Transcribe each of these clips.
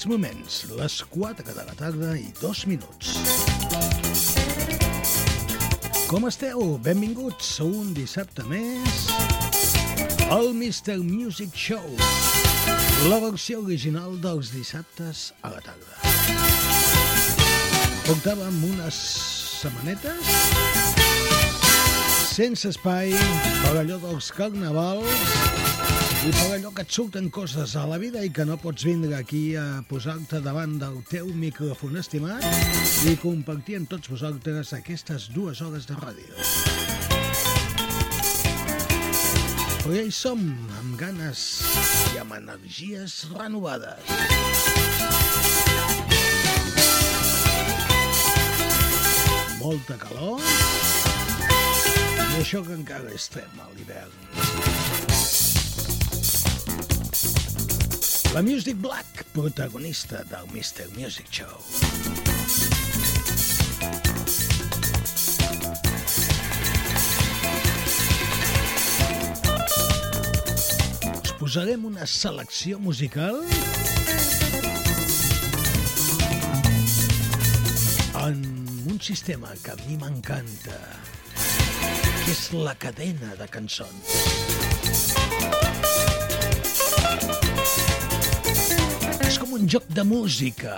Aquests moments, les 4 de la tarda i 2 minuts. Com esteu? Benvinguts a un dissabte més al Mr. Music Show, la versió original dels dissabtes a la tarda. Portàvem unes setmanetes sense espai per allò dels carnavals i per allò que et surten coses a la vida i que no pots vindre aquí a posar-te davant del teu micròfon estimat i compartir amb tots vosaltres aquestes dues hores de ràdio. Però ja hi som, amb ganes i amb energies renovades. Molta calor i això que encara estem a l'hivern. La Music Black, protagonista del Mr. Music Show. Posarem una selecció musical en un sistema que a mi m'encanta, que és la cadena de cançons. Com un joc de música.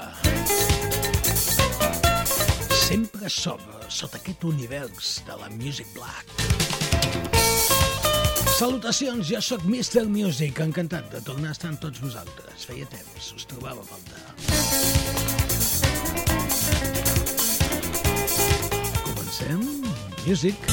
Sempre sobre, sota aquest univers de la Music Black. Salutacions, jo sóc Mr. Music, encantat de tornar a estar amb tots vosaltres. Feia temps, us trobava a faltar. Comencem. Music.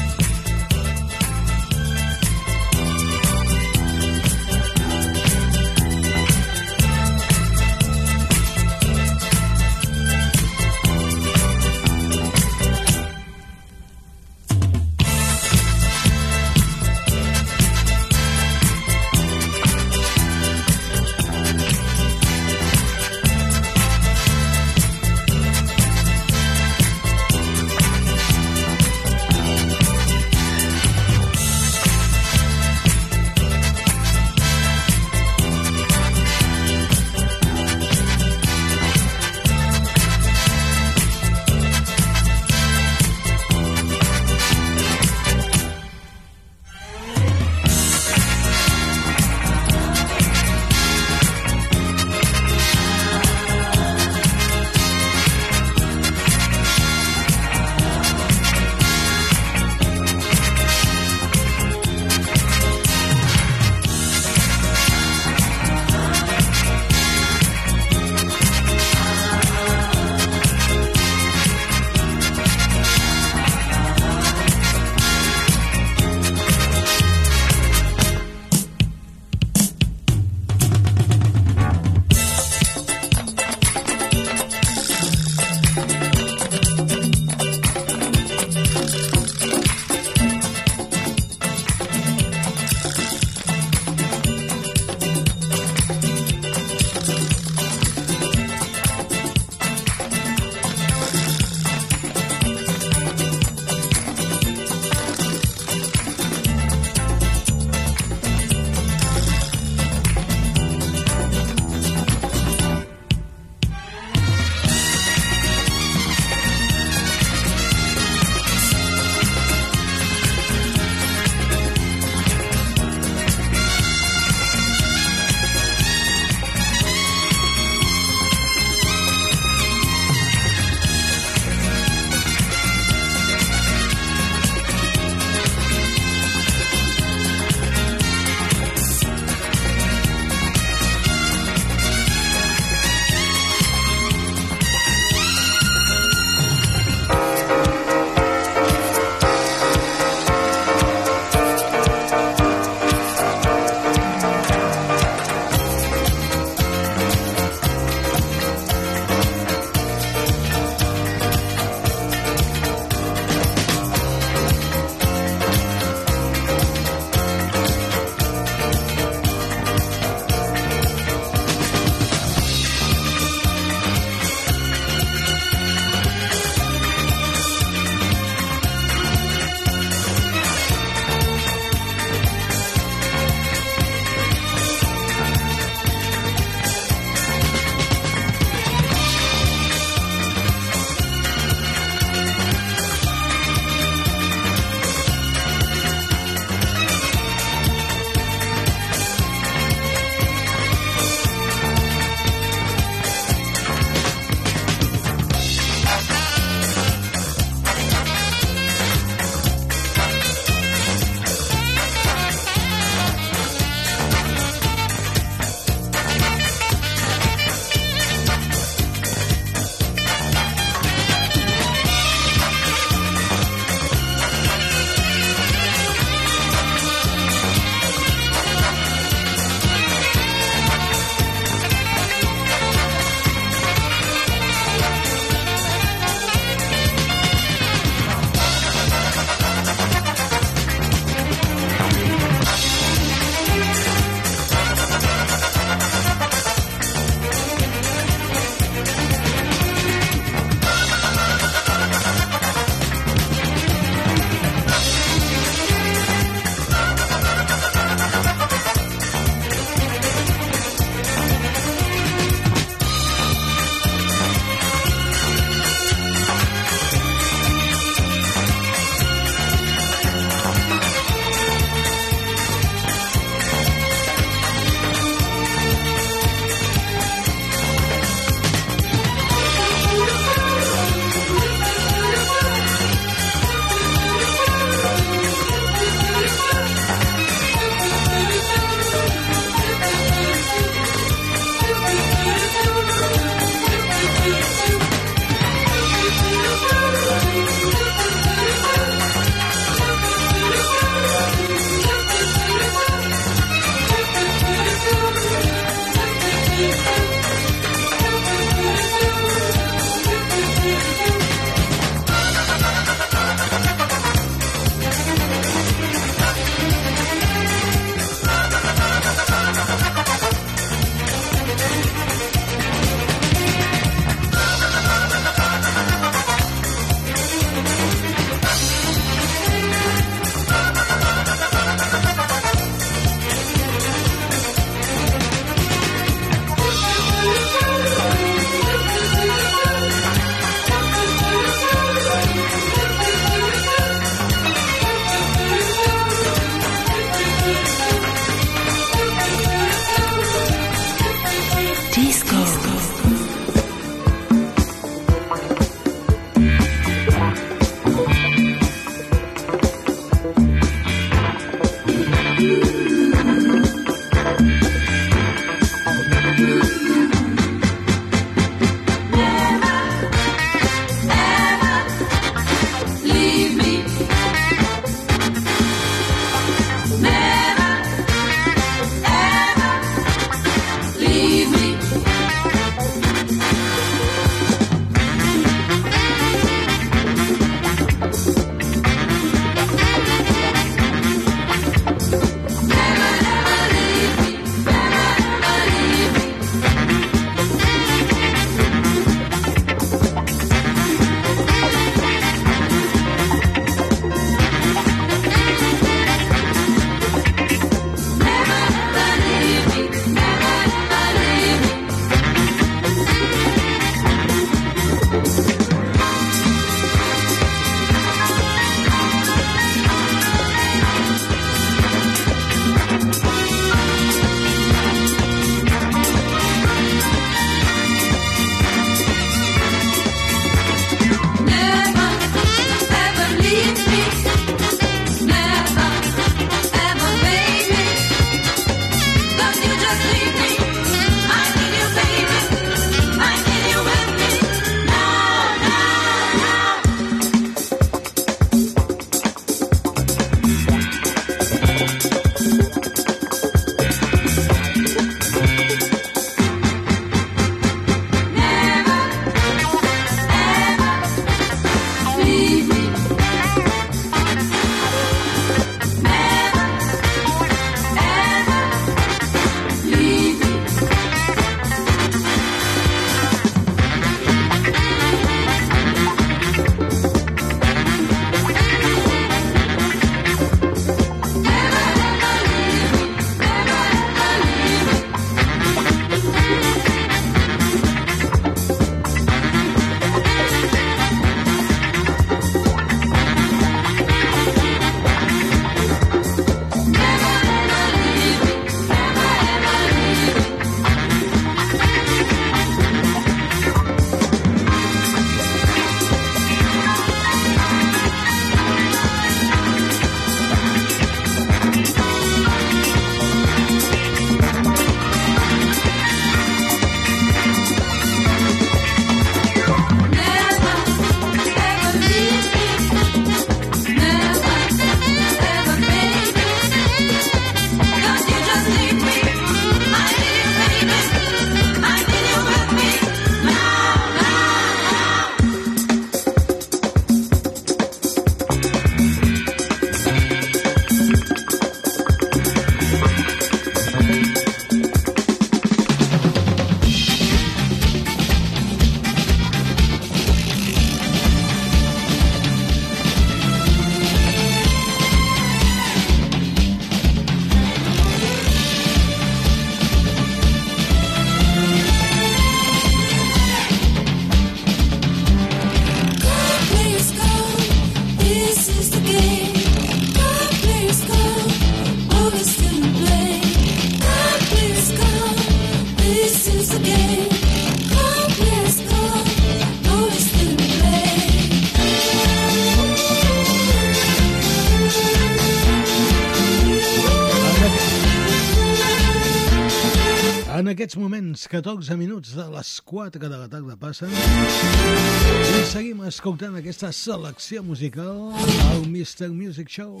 14 minuts de les 4 de la tarda passen i seguim escoltant aquesta selecció musical al Mr. Music Show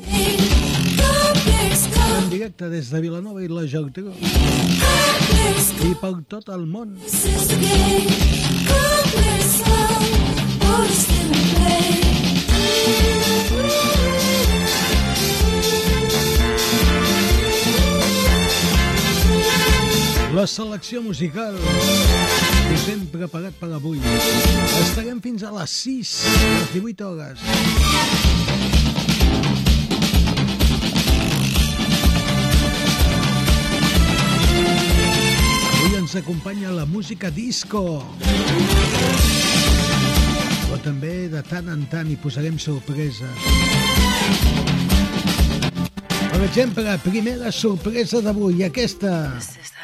en directe des de Vilanova i la Geltrú i per tot el món. La selecció musical us hem preparat per avui. Estarem fins a les 6, les 18 hores. Avui ens acompanya la música disco. Però també de tant en tant hi posarem sorpreses. Per exemple, primera sorpresa d'avui, aquesta. Aquesta.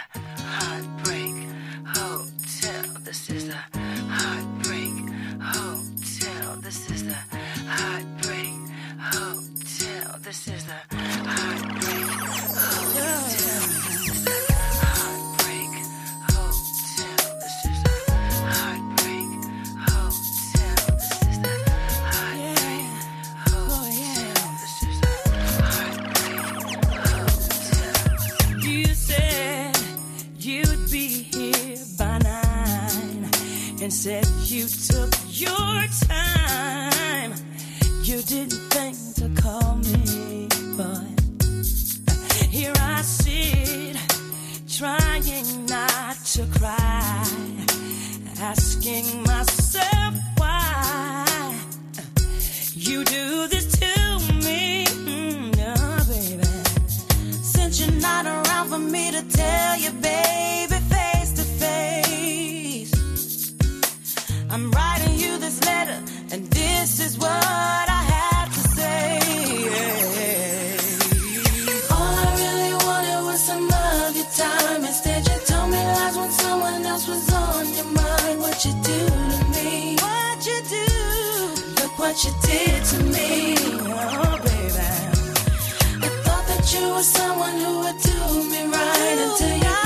someone who would do me right until you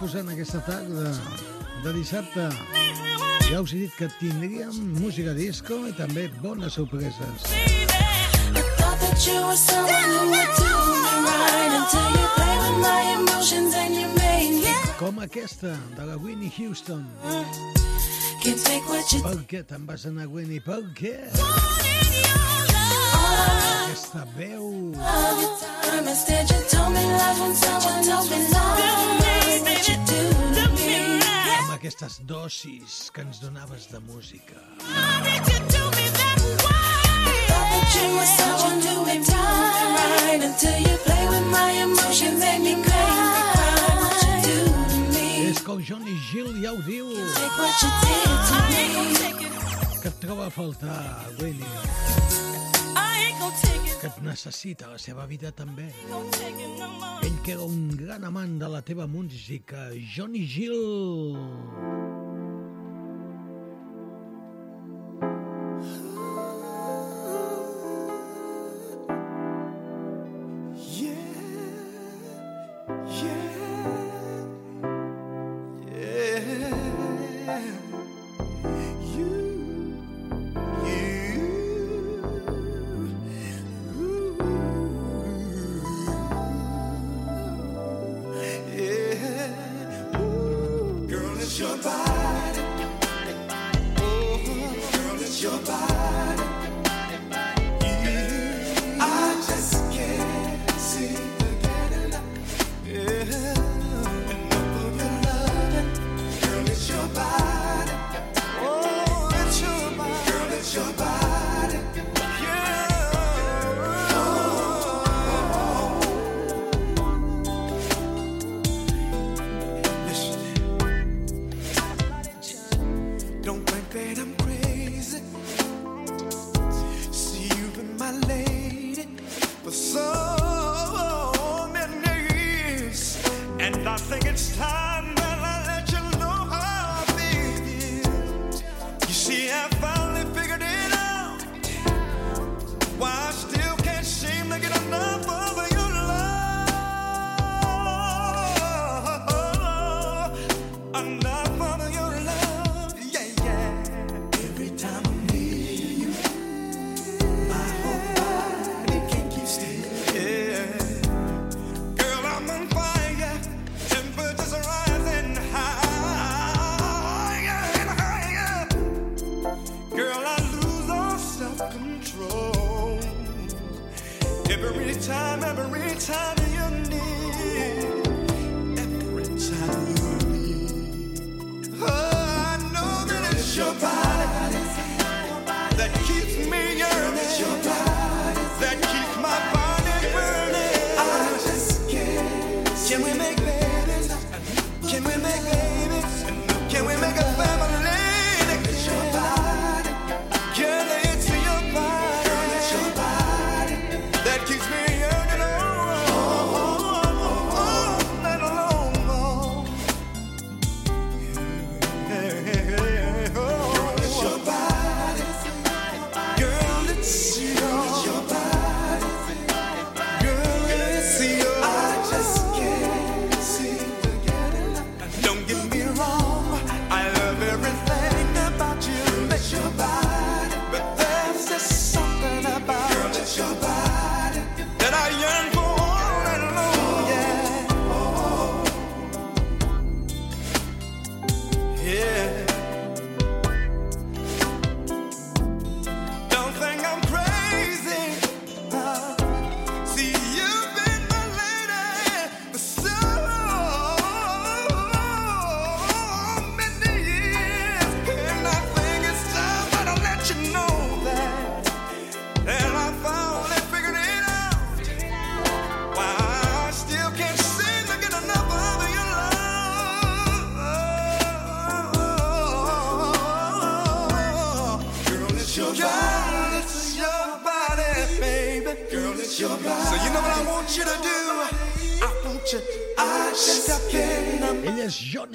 posant aquesta tarda de dissabte. Ja us he dit que tindríem música disco i també bones sorpreses. Com aquesta, de la Winnie Houston. Per què te'n vas anar, Winnie? Per què? Per què? Aquesta veu... Amb aquestes dosis que ens donaves de música. És que Johnny Gill ja ho diu. Que et troba a faltar, Winnie que et necessita la seva vida també. Ell que era un gran amant de la teva música, Johnny Gill.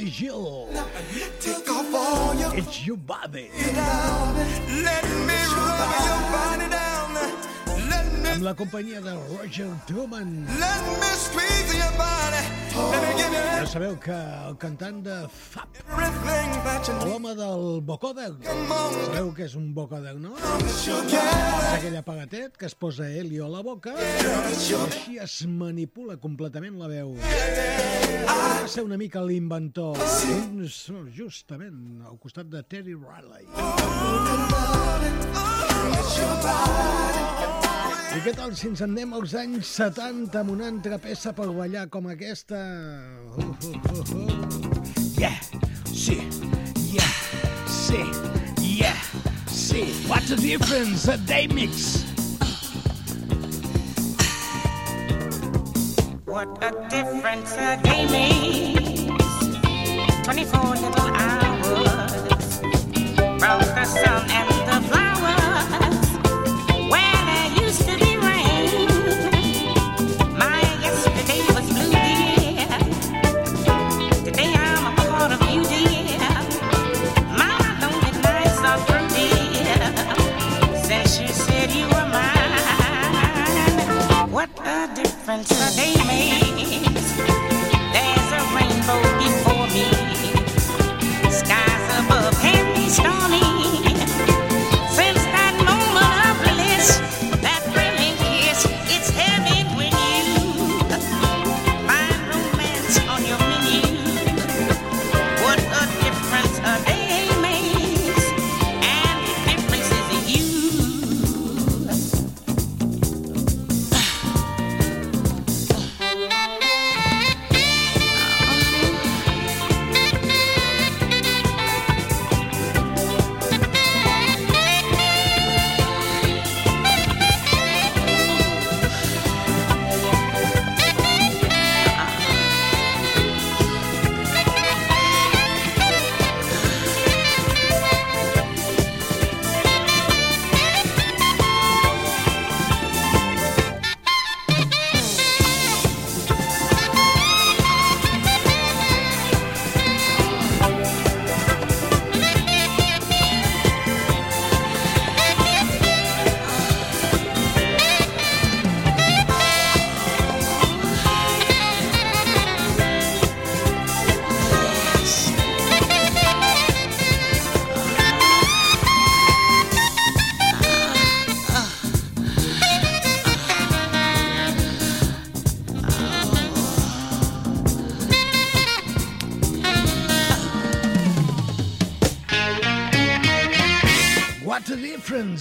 is. It's your body. la companyia de Roger Truman. Oh. Ja sabeu que el cantant de Fab, l'home del Bocodec, sabeu que és un Bocodec, no? És aquell apagatet que es posa helio a la boca i així es manipula completament la veu. Va ser una mica l'inventor, justament al costat de Terry Riley. Oh. I què tal si ens en anem als anys 70 amb una altra peça per ballar com aquesta? Uh, uh, uh, uh. Yeah, sí, yeah, sí, yeah, sí. What's the difference? A day mix. What a difference a day makes. 24 little hours. From the sun and difference a day. There's a rainbow before me, skies above can be starry.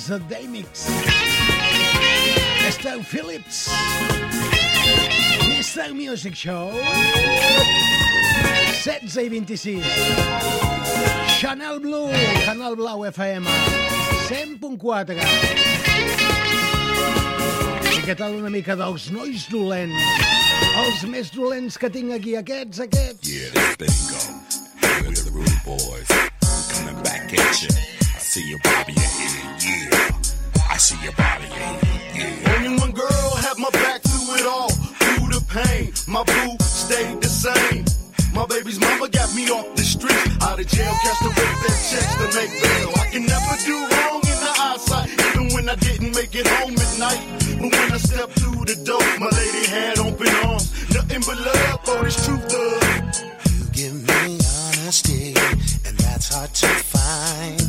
de Damix. Esteu Phillips. Mr. Music Show. 16 i 26. Chanel Blue, Canal Blau FM. 100.4. I què tal una mica dels nois dolents? Els més dolents que tinc aquí, aquests, aquests. Yeah, that's bingo. With the rude boys. I'm coming back at you. I see you. I stepped the door, my lady had open arms. Nothing but love for this truth, love. You give me honesty, and that's hard to find.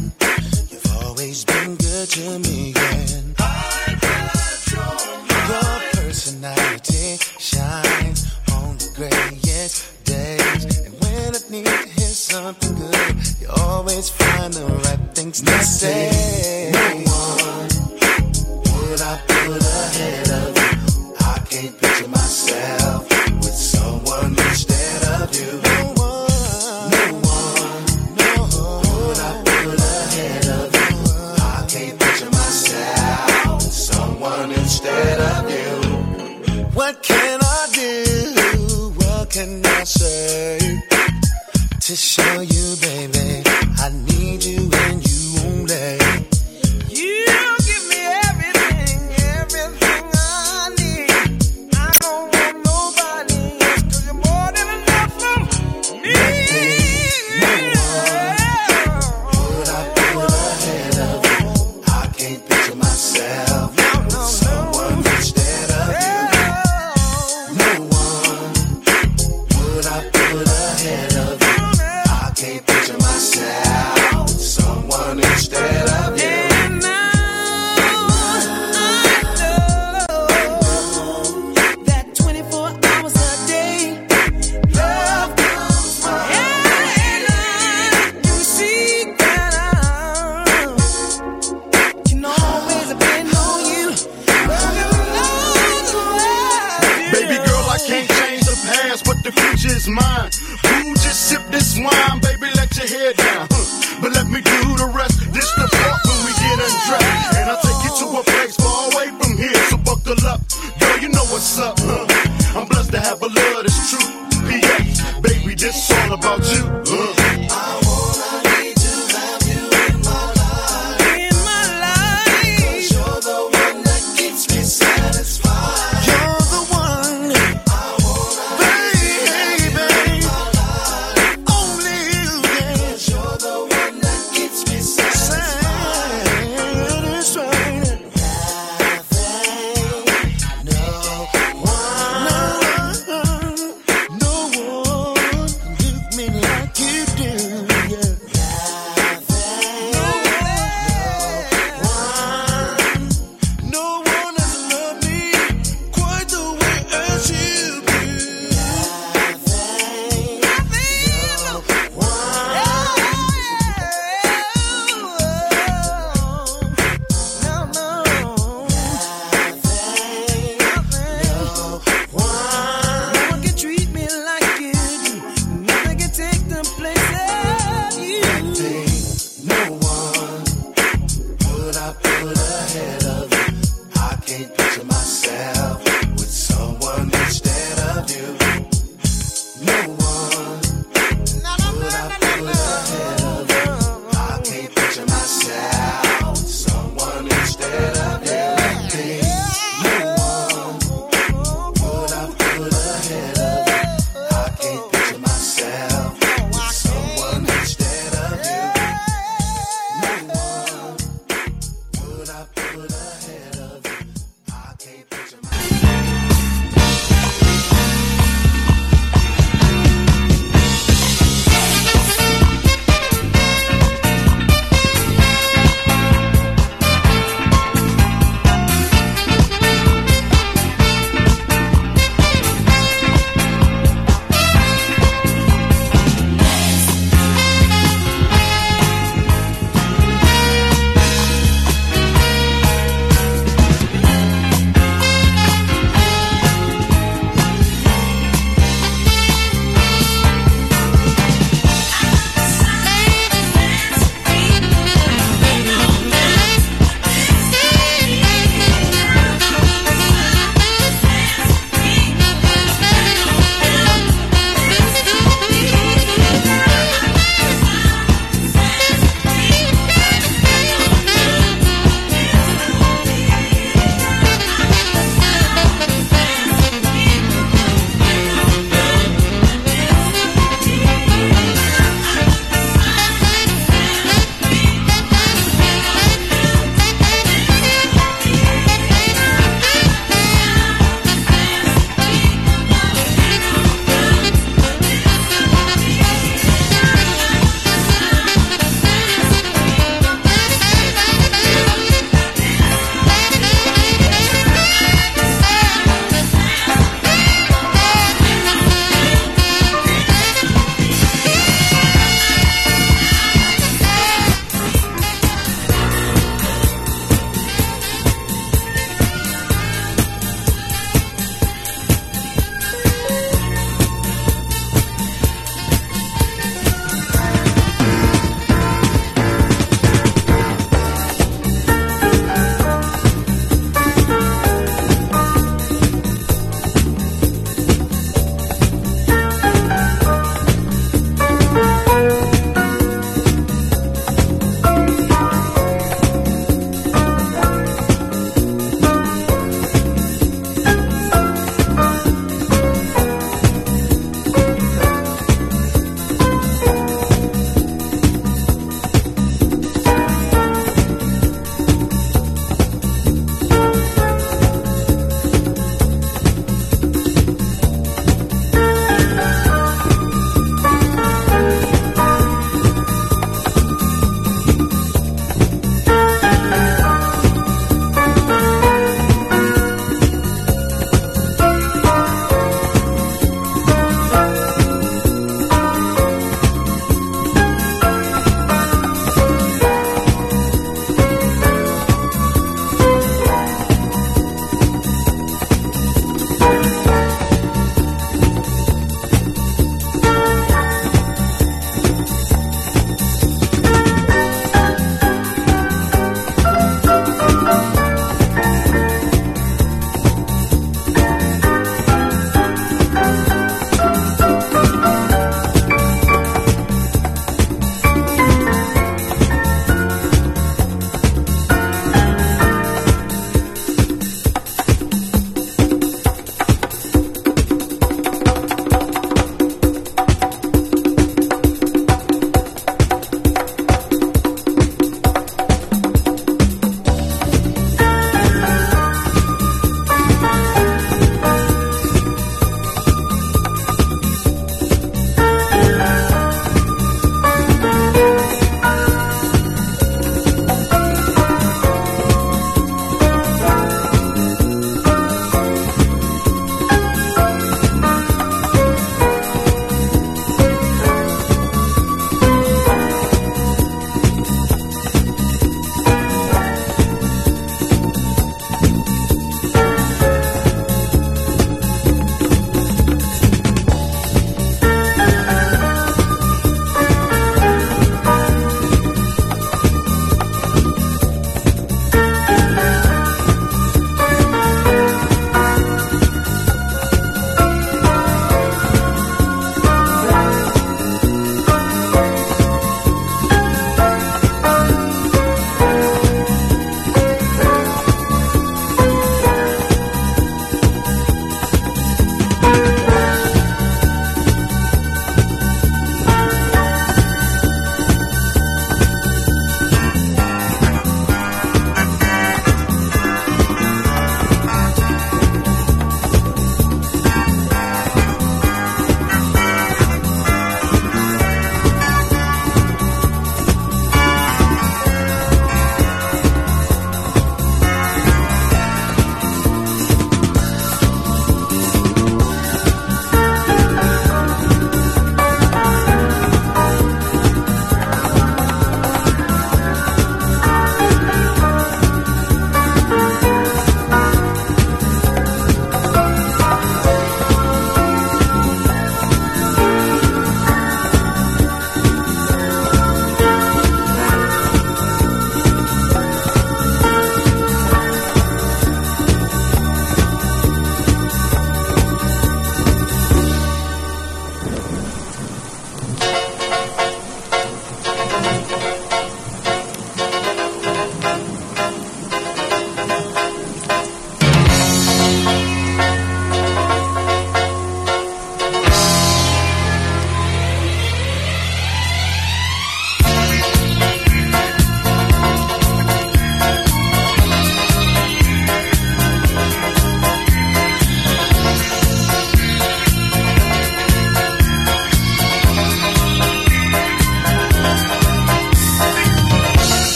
ahead of. I can't picture my.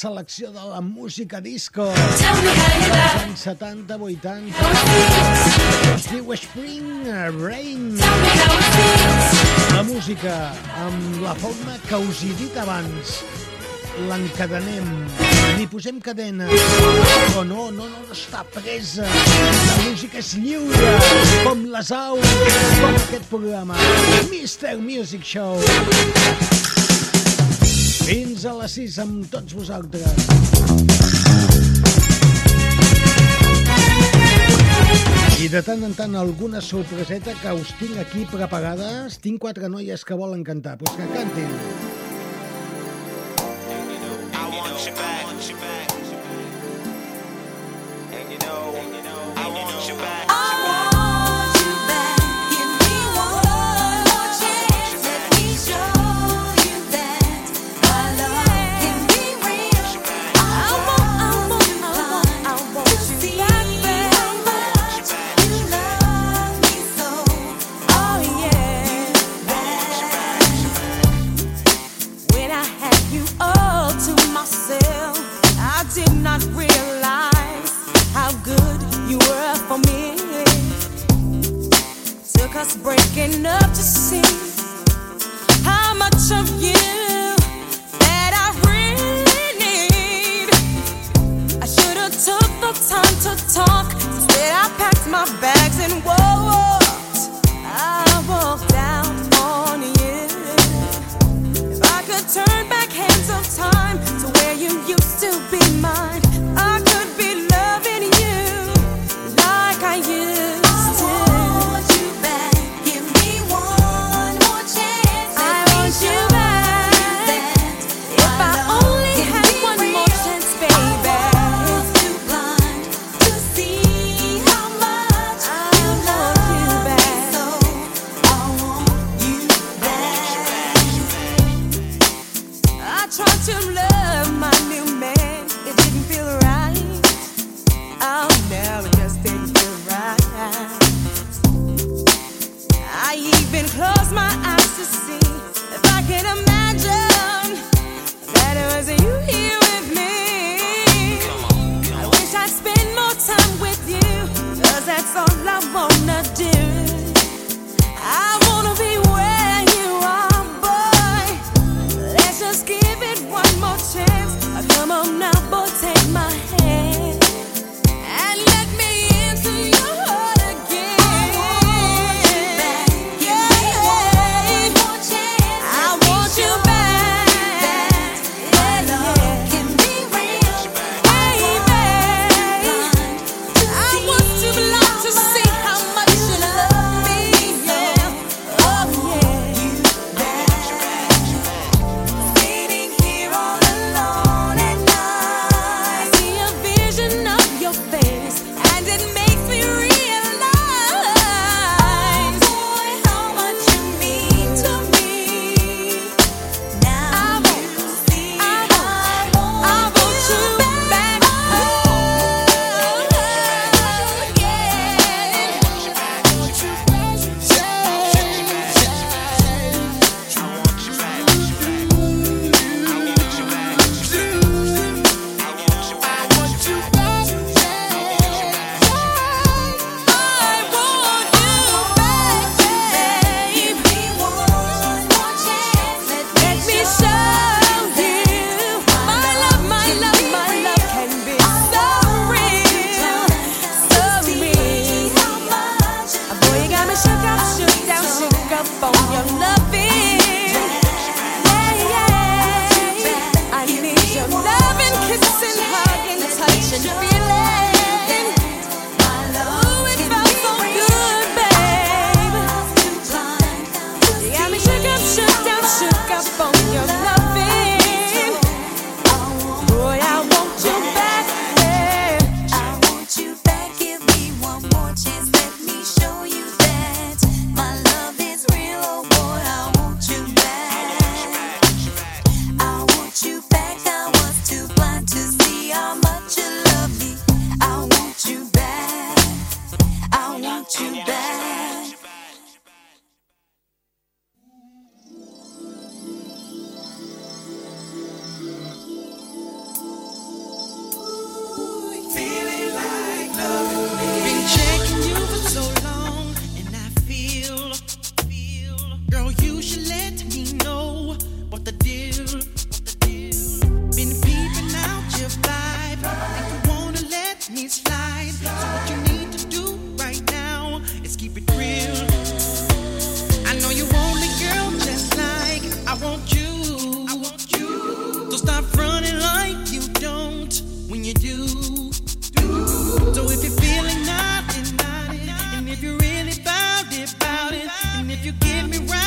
selecció de la música disco dels anys 70, 80. Es diu Spring Rain. La música amb la forma que us he dit abans. L'encadenem, li posem cadena, però no, no, no, no està presa. La música és lliure, com les aus, com aquest programa. Mr. Music Show. Fins a les 6 amb tots vosaltres. I de tant en tant alguna sorpreseta que us tinc aquí preparades. Tinc quatre noies que volen cantar, doncs que cantin. if you give me right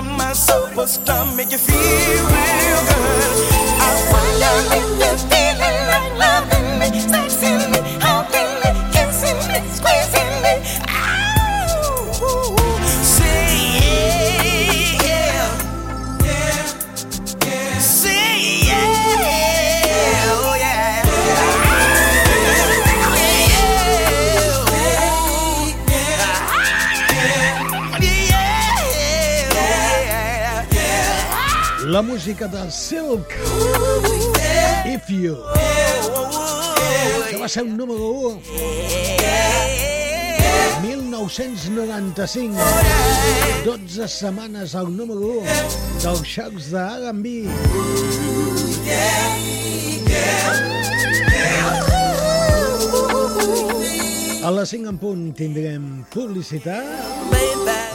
find myself a stomach, you feel real good. I find out in la música de Silk. If You. Que va ser un número 1 1995 12 setmanes al número 1 dels xocs de R&B A les 5 en punt tindrem publicitat.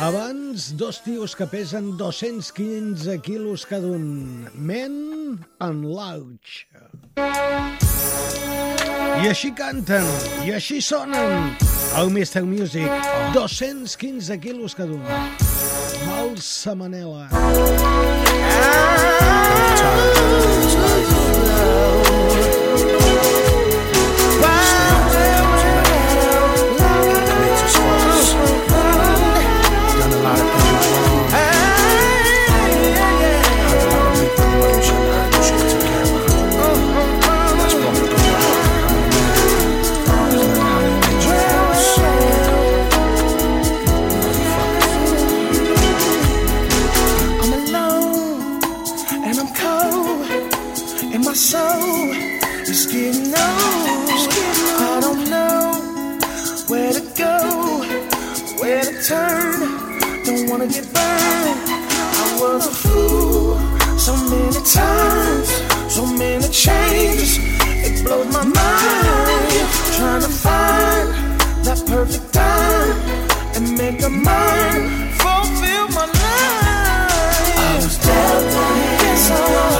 Abans, dos tios que pesen 215 quilos cada un. Men and Louch. I així canten, i així sonen. El Mr. Music, 215 quilos cada un. Mal Manela. Ah! Times, so many changes. It blows my mind. Trying to find that perfect time and make a mind fulfill my life. I was down yes I was.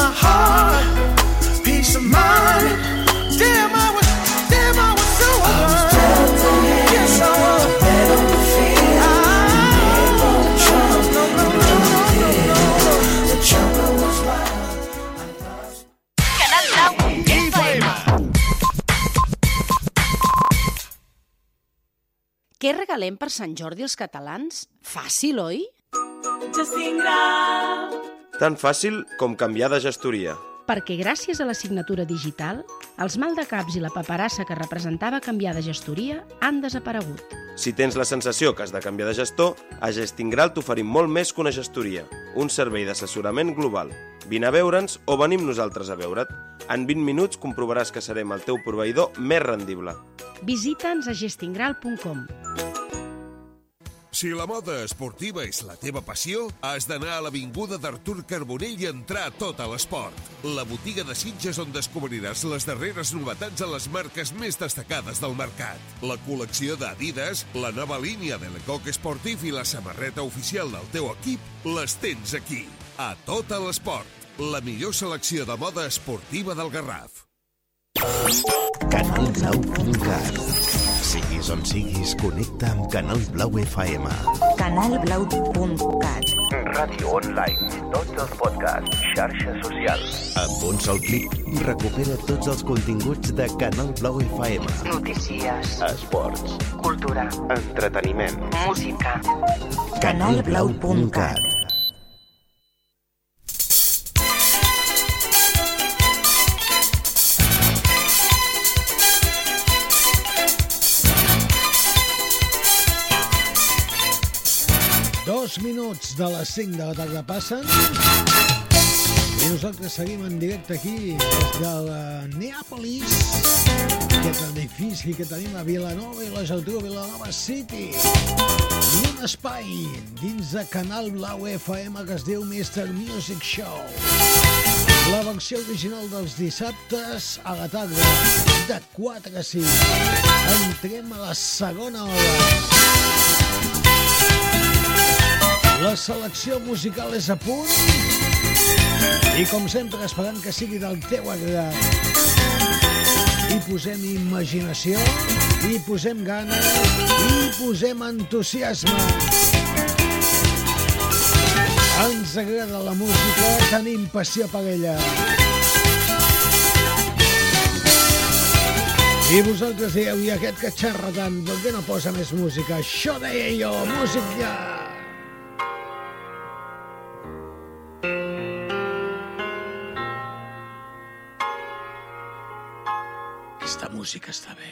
My heart, peace of mind. Damn, I was, damn, I was so blind. Yes, I was. Què regalem per Sant Jordi als catalans? Fàcil, oi? Tan fàcil com canviar de gestoria. Perquè gràcies a la signatura digital, els maldecaps i la paperassa que representava canviar de gestoria han desaparegut. Si tens la sensació que has de canviar de gestor, a Gestingral t'oferim molt més que una gestoria, un servei d'assessorament global. Vine a veure'ns o venim nosaltres a veure't. En 20 minuts comprovaràs que serem el teu proveïdor més rendible. Visita'ns a gestingral.com. Si la moda esportiva és la teva passió, has d'anar a l'Avinguda d'Artur Carbonell i entrar a tot a l'esport. La botiga de Sitges on descobriràs les darreres novetats a les marques més destacades del mercat. La col·lecció d'Adidas, la nova línia de l'Ecoc Esportif i la samarreta oficial del teu equip les tens aquí. A tot a l'esport. La millor selecció de moda esportiva del Garraf. Canalblau.cat Siguis on siguis, connecta amb Canal Blau FM. Canalblau.cat Ràdio online. Tots els podcasts, xarxes socials. Amb un sol clic, recupera tots els continguts de Canal Blau FM. Notícies. Esports. Cultura. Entreteniment. Música. Canalblau.cat Dos minuts de les 5 de la tarda passen i nosaltres seguim en directe aquí des de la Neàpolis, aquest edifici que tenim a Vilanova i la Geltrú, Vilanova City. I un espai dins de Canal Blau FM que es diu Mr. Music Show. La versió original dels dissabtes a la tarda, de 4 a 6. Entrem a la segona hora. La selecció musical és a punt i com sempre esperant que sigui del teu agrat. Hi posem imaginació, hi posem ganes, hi posem entusiasme. Ens agrada la música, tenim passió per ella. I vosaltres dieu, i aquest que xerra tant, per què no posa més música? Això deia jo, música! Música està bé.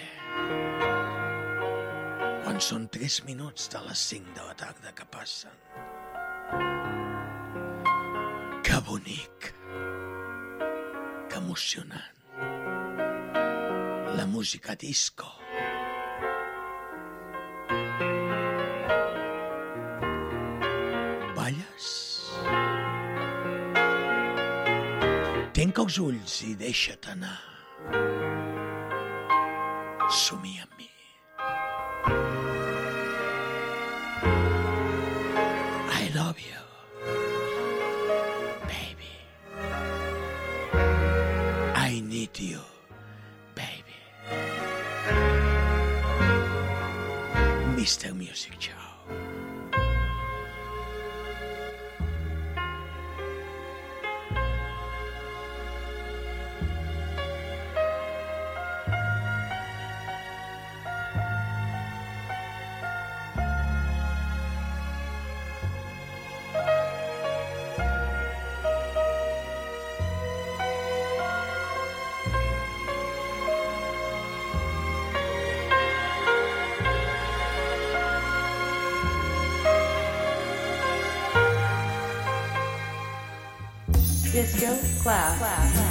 Quan són 3 minuts de les 5 de la tarda que passen. Que bonic. Que emocionant. La música disco. Balles? Tanca els ulls i deixa't anar. Somia amb mi. I love you. Baby. I need you. Baby. Mr. Music Show. Disco class.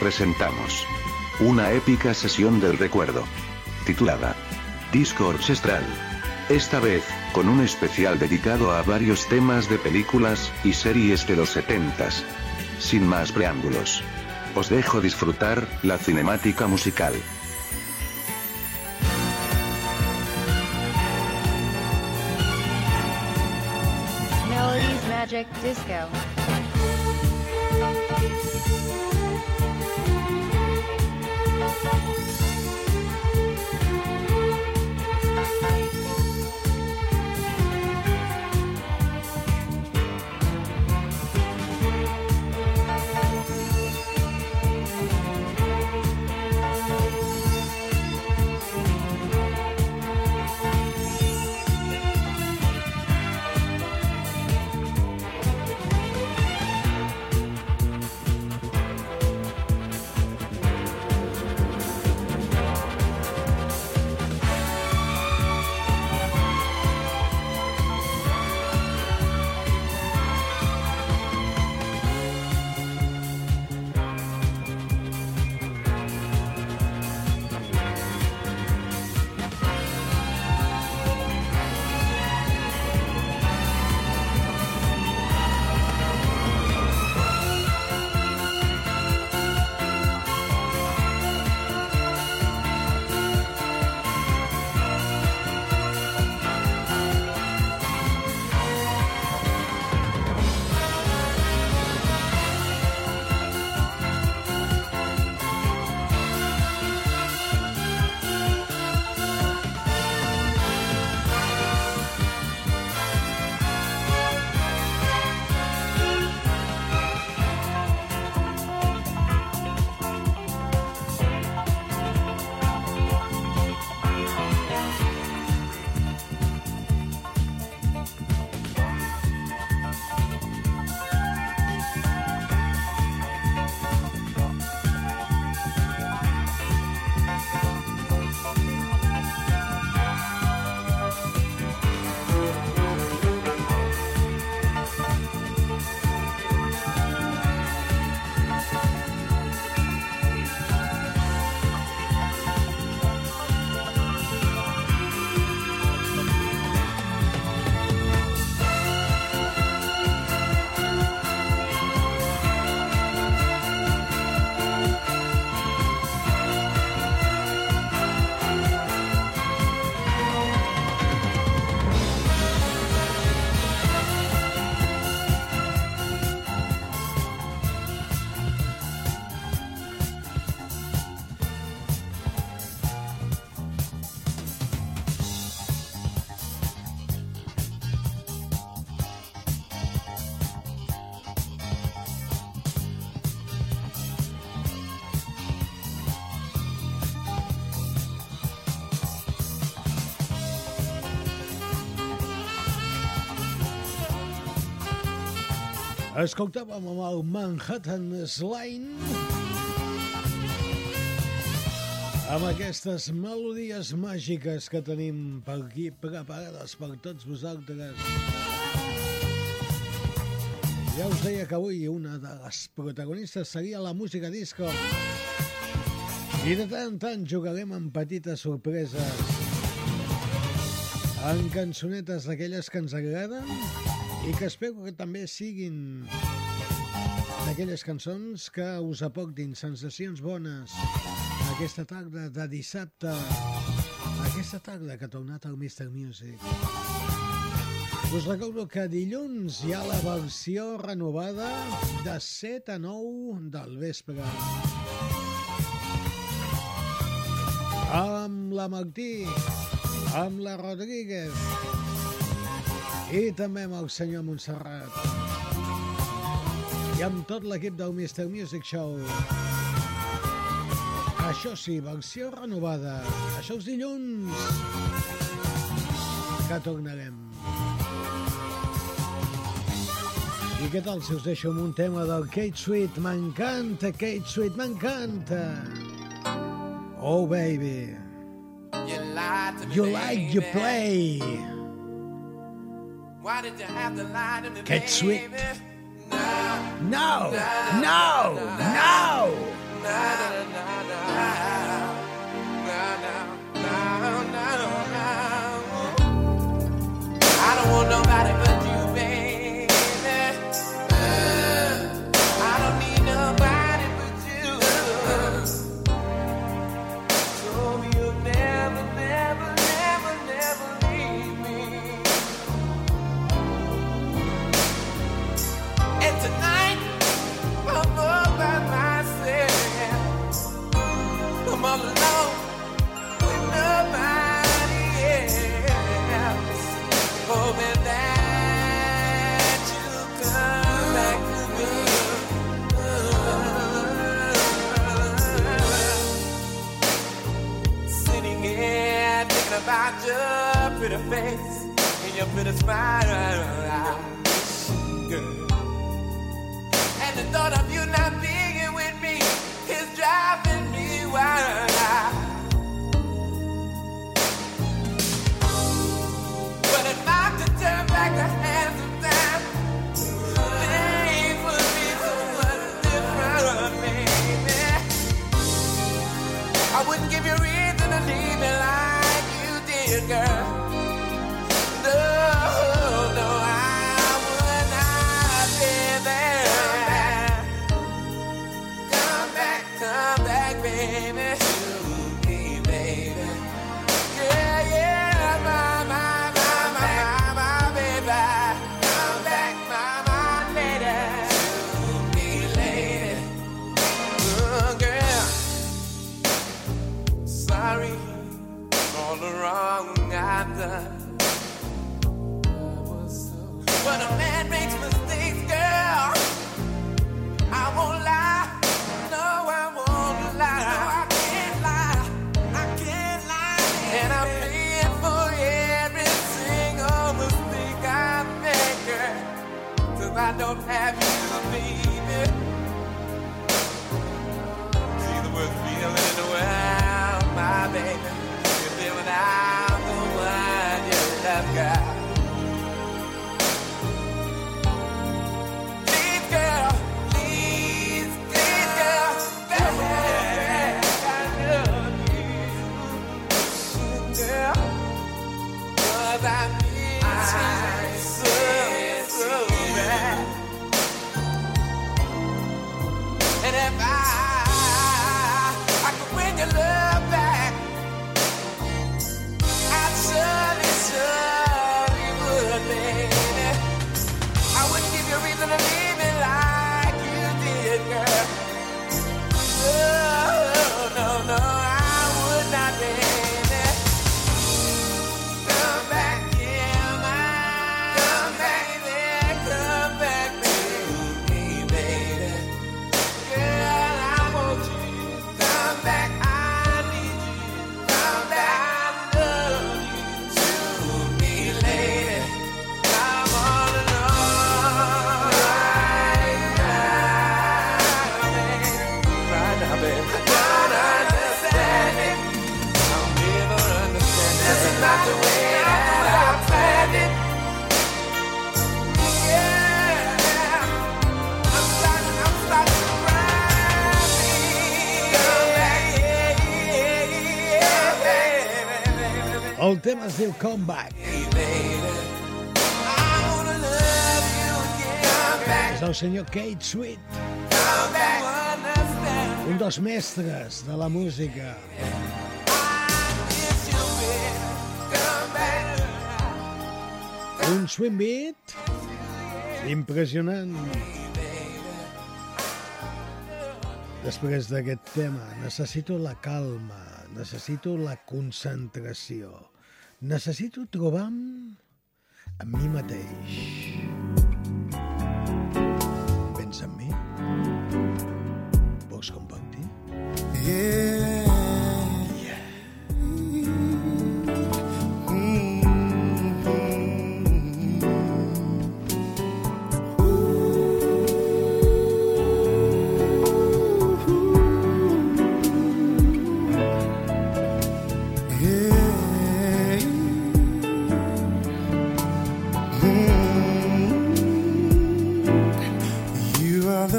Presentamos una épica sesión del recuerdo, titulada Disco Orchestral. Esta vez, con un especial dedicado a varios temas de películas y series de los 70s. Sin más preámbulos. Os dejo disfrutar la cinemática musical. Escoltàvem amb el Manhattan Slime amb aquestes melodies màgiques que tenim per aquí preparades per tots vosaltres. Ja us deia que avui una de les protagonistes seria la música disco. I de tant en tant jugarem amb petites sorpreses. En cançonetes d'aquelles que ens agraden i que espero que també siguin d'aquelles cançons que us aportin sensacions bones aquesta tarda de dissabte, aquesta tarda que ha tornat al Mr. Music. Us recordo que dilluns hi ha la versió renovada de 7 a 9 del vespre. Amb la Martí, amb la Rodríguez i també amb el senyor Montserrat. I amb tot l'equip del Mr. Music Show. Això sí, versió renovada. Això és dilluns. Que tornarem. I què tal si us deixo amb un tema del Kate Sweet? M'encanta, Kate Sweet, m'encanta. Oh, baby. You lied to me. You like you play. Sweet. baby? No, no, no. I don't want nobody face and your pretty smile. Girl. And the thought of tema es diu Comeback. És el senyor Kate Sweet. Un dels mestres de la música. Un swing beat impressionant. Després d'aquest tema, necessito la calma, necessito la concentració. Necessito trobar a amb mi mateix. Pensa en mi? Vols compartir? Yeah.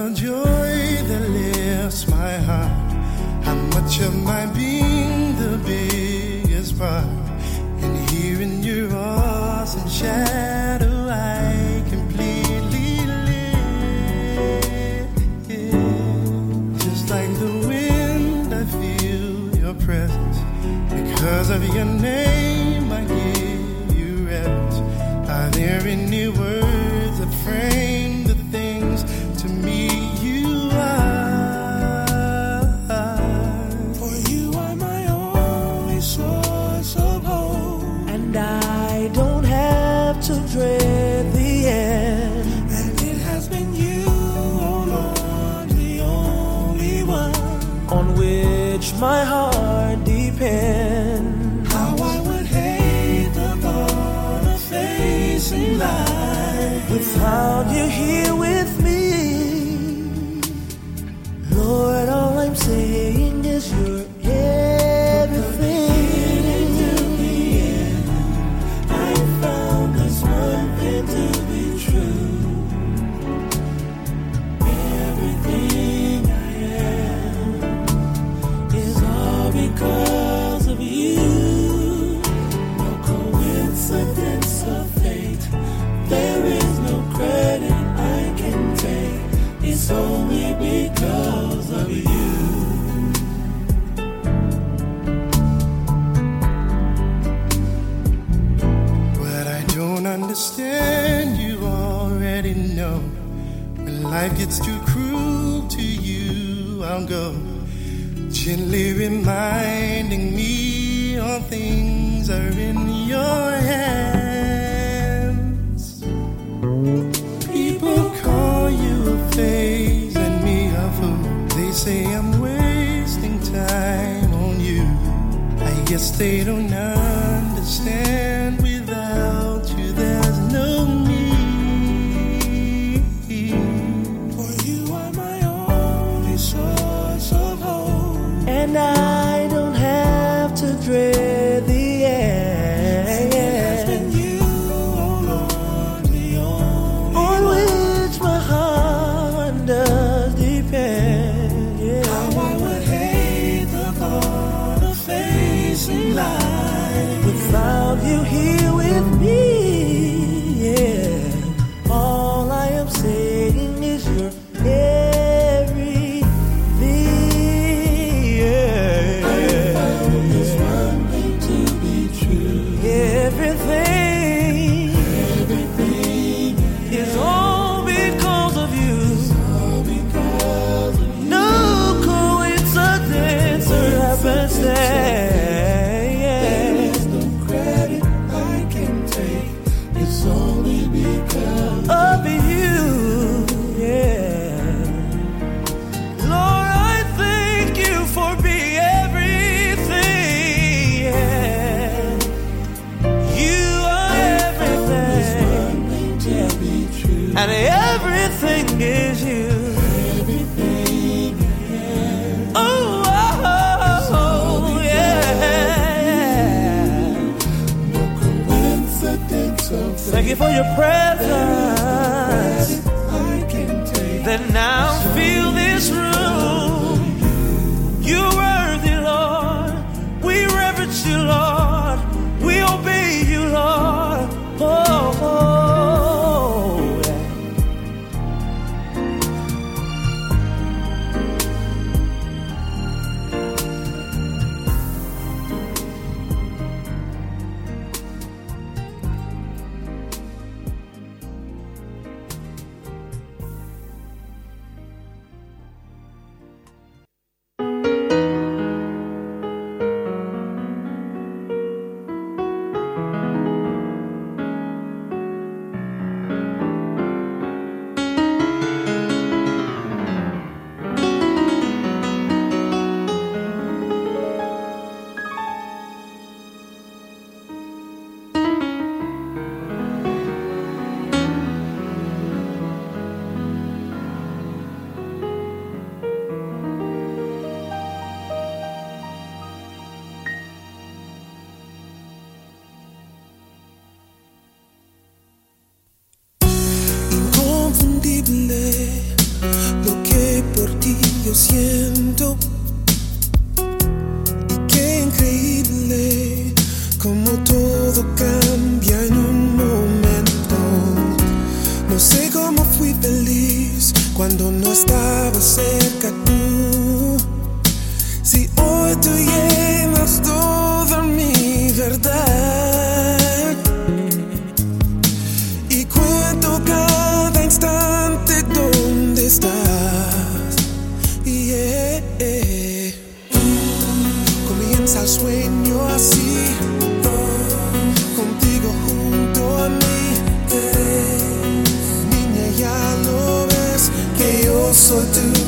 the joy that lifts my heart. How much of my being the biggest part? And here in your awesome shadow, I completely live. Just like the wind, I feel your presence because of your name. my heart. gently reminding me all things are in your hands. People call you a phase and me a fool. They say I'm wasting time on you. I guess they don't know. Comienza el sueño así, contigo junto a mí. Niña, ya lo ves que yo soy tuyo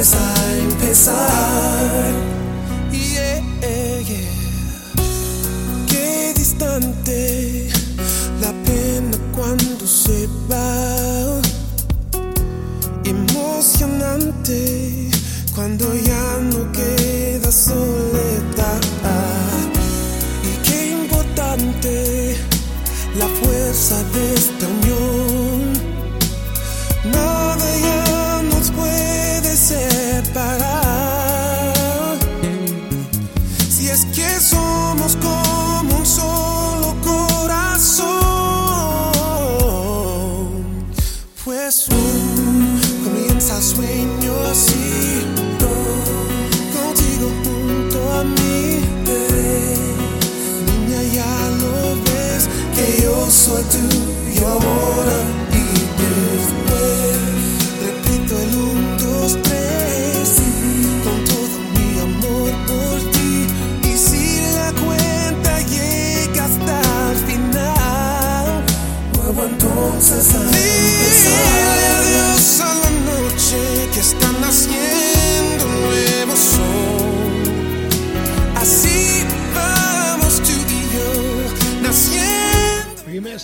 pensar, en pensar.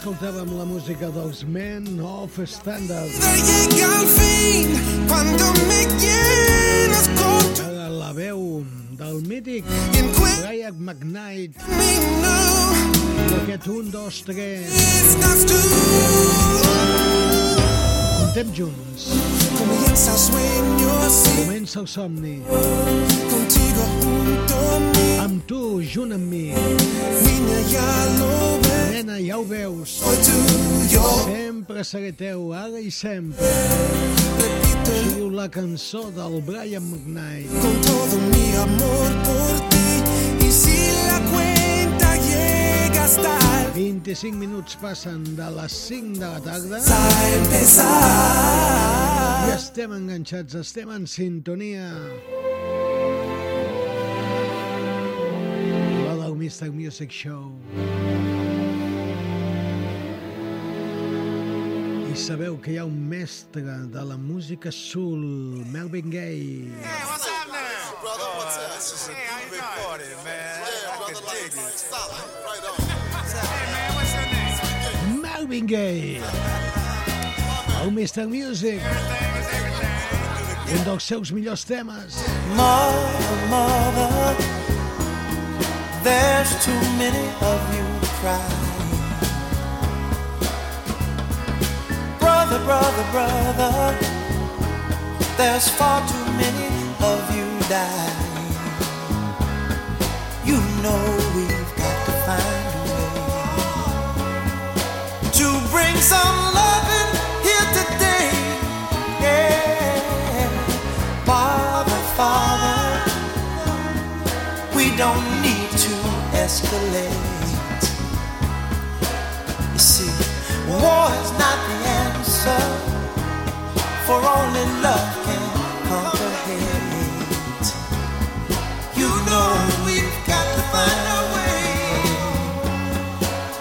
Escoltàvem la música dels Men of Standard. La veu del mític Brian McKnight. Aquest un, dos, tres. Contem junts. Comença el somni. contigo junto a. Amb tu, junt amb mi. Niña, ya lo ves. Nena, ja ho veus. Sempre seré teu, ara i sempre. Així diu la cançó del Brian McKnight. Con todo mi amor por ti. Y si la cuenta llega hasta el 25 minuts passen de les 5 de la tarda i estem enganxats, estem en sintonia. La del Mr. Music Show. Sabeu que hi ha un mestre de la música soul, Melvin Gaye. What's up now? brother, what's up? This is a groovy party, man. Can dig it. Stop. Right on. Hey, man, what's your name? Melvin Gaye. El Mr. Music. Un dels seus millors temes. Mother, mother, there's too many of you crying. Brother, brother, brother, there's far too many of you dying. You know we've got to find a way to bring some loving here today. Yeah. Father, Father, we don't need to escalate. You see, war is not answer, for only love can hate. You know we've got to find a way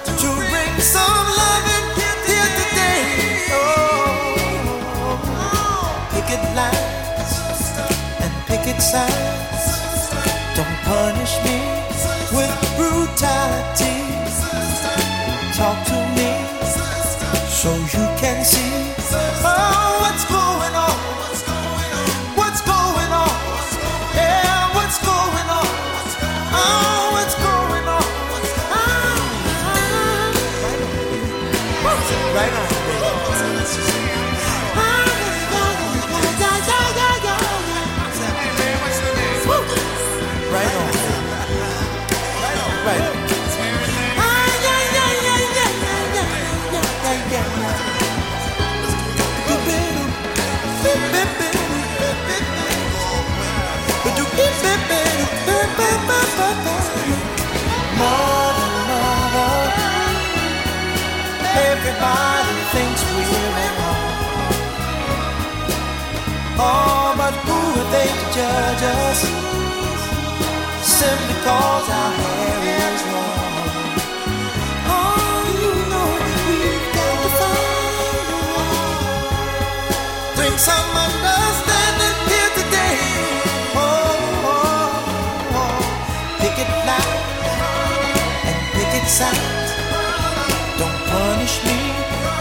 to bring some love loving here today. Oh, picket lines and picket signs. Don't punish me everybody thinks we're wrong. Oh, but who are they to judge us? Simply cause our hair is long. Oh, some understanding here today. Oh, oh, oh. picket line and picket sign punish me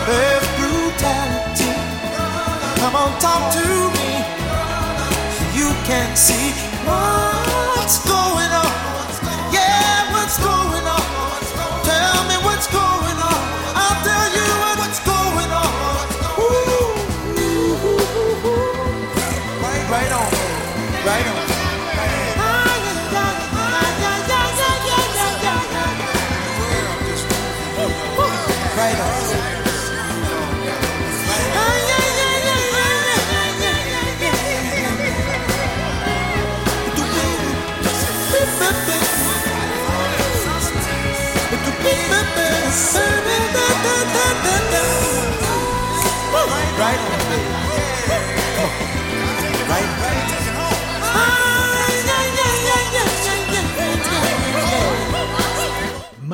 with brutality. Come on, talk to me you can see what's going on. Yeah, what's going on? Tell me what's going on. I'll tell you what's going on. Ooh, right on, right on.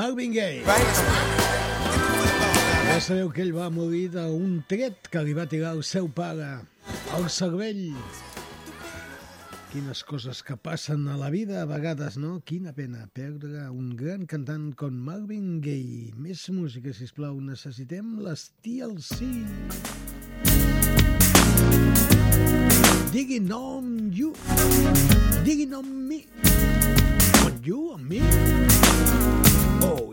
Marvin Gaye. Ja sabeu que ell va morir d'un tret que li va tirar el seu pare al cervell. Quines coses que passen a la vida a vegades, no? Quina pena perdre un gran cantant com Marvin Gaye. Més música, si plau. Necessitem les TLC. Digging on you. Digging on me. On you, on me. Oh,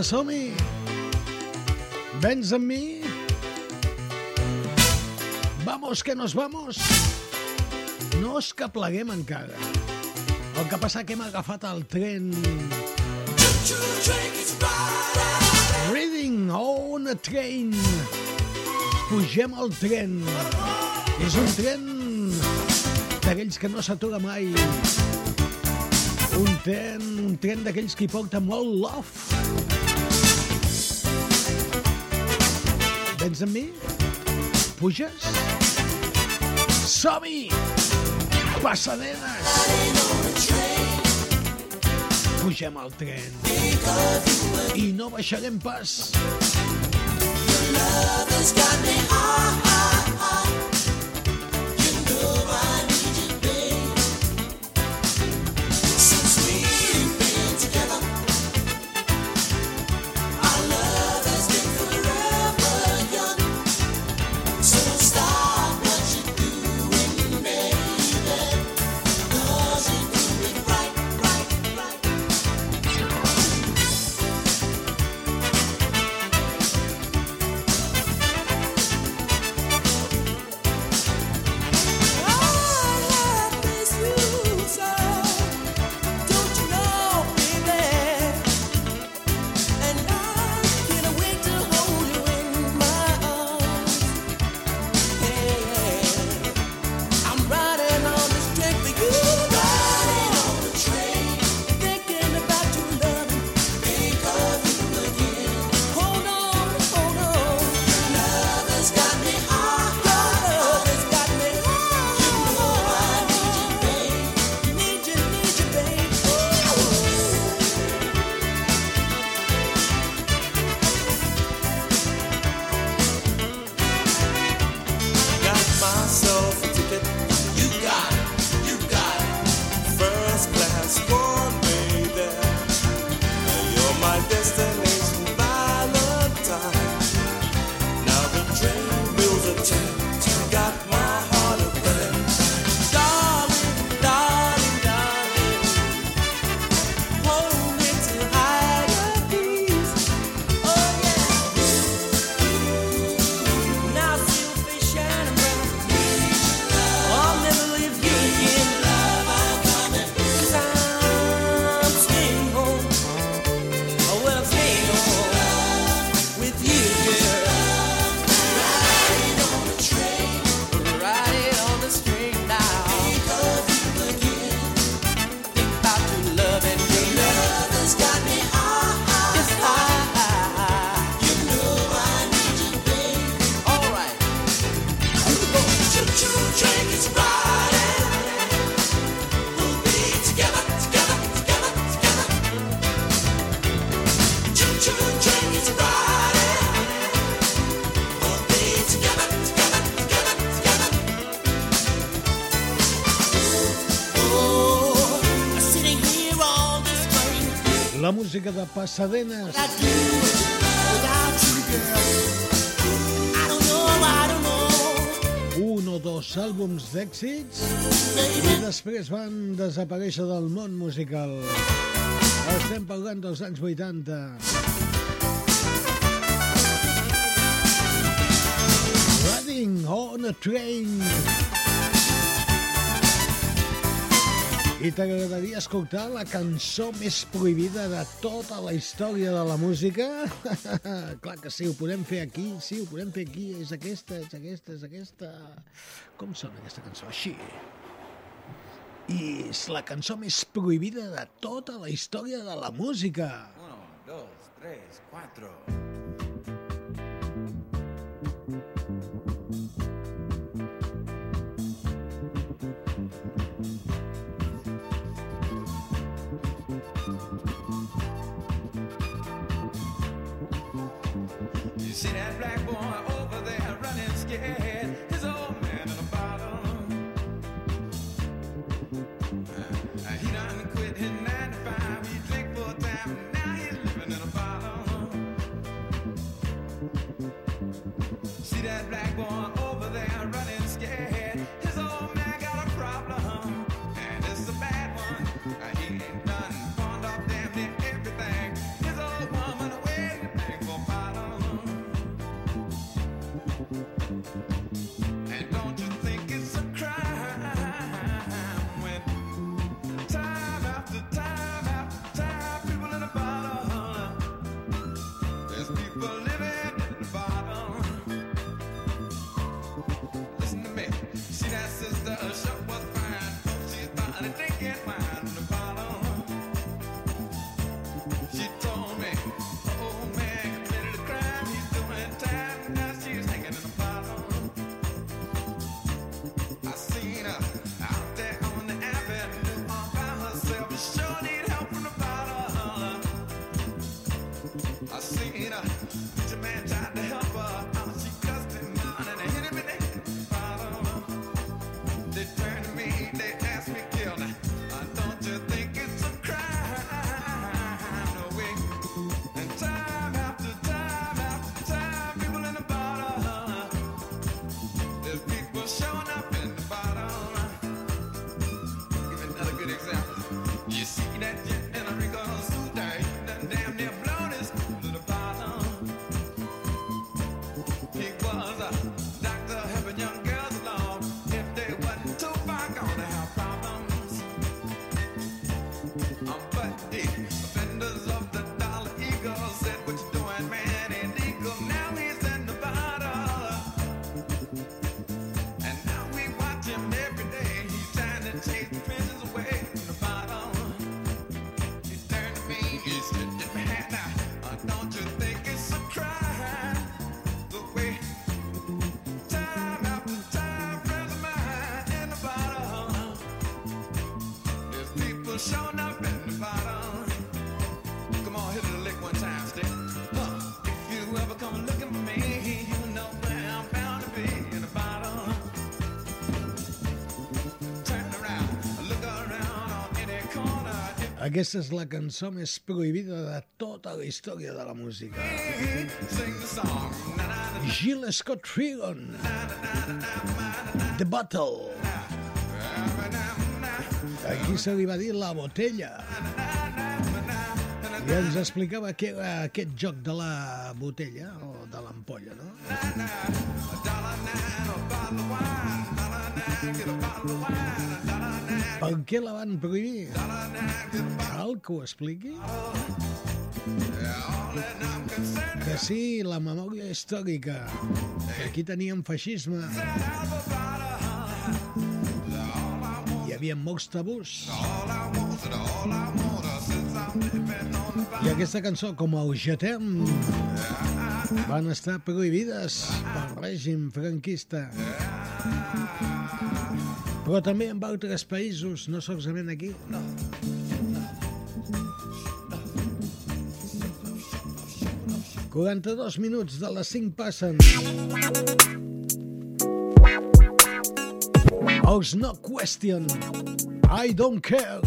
Apa, som-hi! Vens amb mi? Vamos, que nos vamos! No és que pleguem encara. El que passa que hem agafat el tren... Reading on a train. Pugem al tren. És un tren d'aquells que no s'atura mai. Un tren, un tren d'aquells que hi porta molt love. Vens amb mi? Puges? Som-hi! Passadenes! Pugem al tren. I no baixarem pas. Got I don't know. un o dos àlbums d'èxits i després van desaparèixer del món musical. Estem parlant dels anys 80. Riding on a train. I t'agradaria escoltar la cançó més prohibida de tota la història de la música? Clar que sí, ho podem fer aquí, sí, ho podem fer aquí, és aquesta, és aquesta, és aquesta... Com sona aquesta cançó? Així. I és la cançó més prohibida de tota la història de la música. Uno, dos, tres, cuatro. Aquesta és la cançó més prohibida de tota la història de la música. Gil Scott Freeland. The Battle. Aquí se li va dir la botella. I ens explicava què era aquest joc de la botella o de l'ampolla, no? Get a bottle of wine. Per què la van prohibir? Cal que ho expliqui? Que sí, la memòria històrica. Que aquí teníem feixisme. Hi havia molts tabús. I aquesta cançó, com el Jetem, van estar prohibides pel règim franquista però també en altres països, no solament aquí. No. no. 42 minuts de les 5 passen. Els no question. I don't care.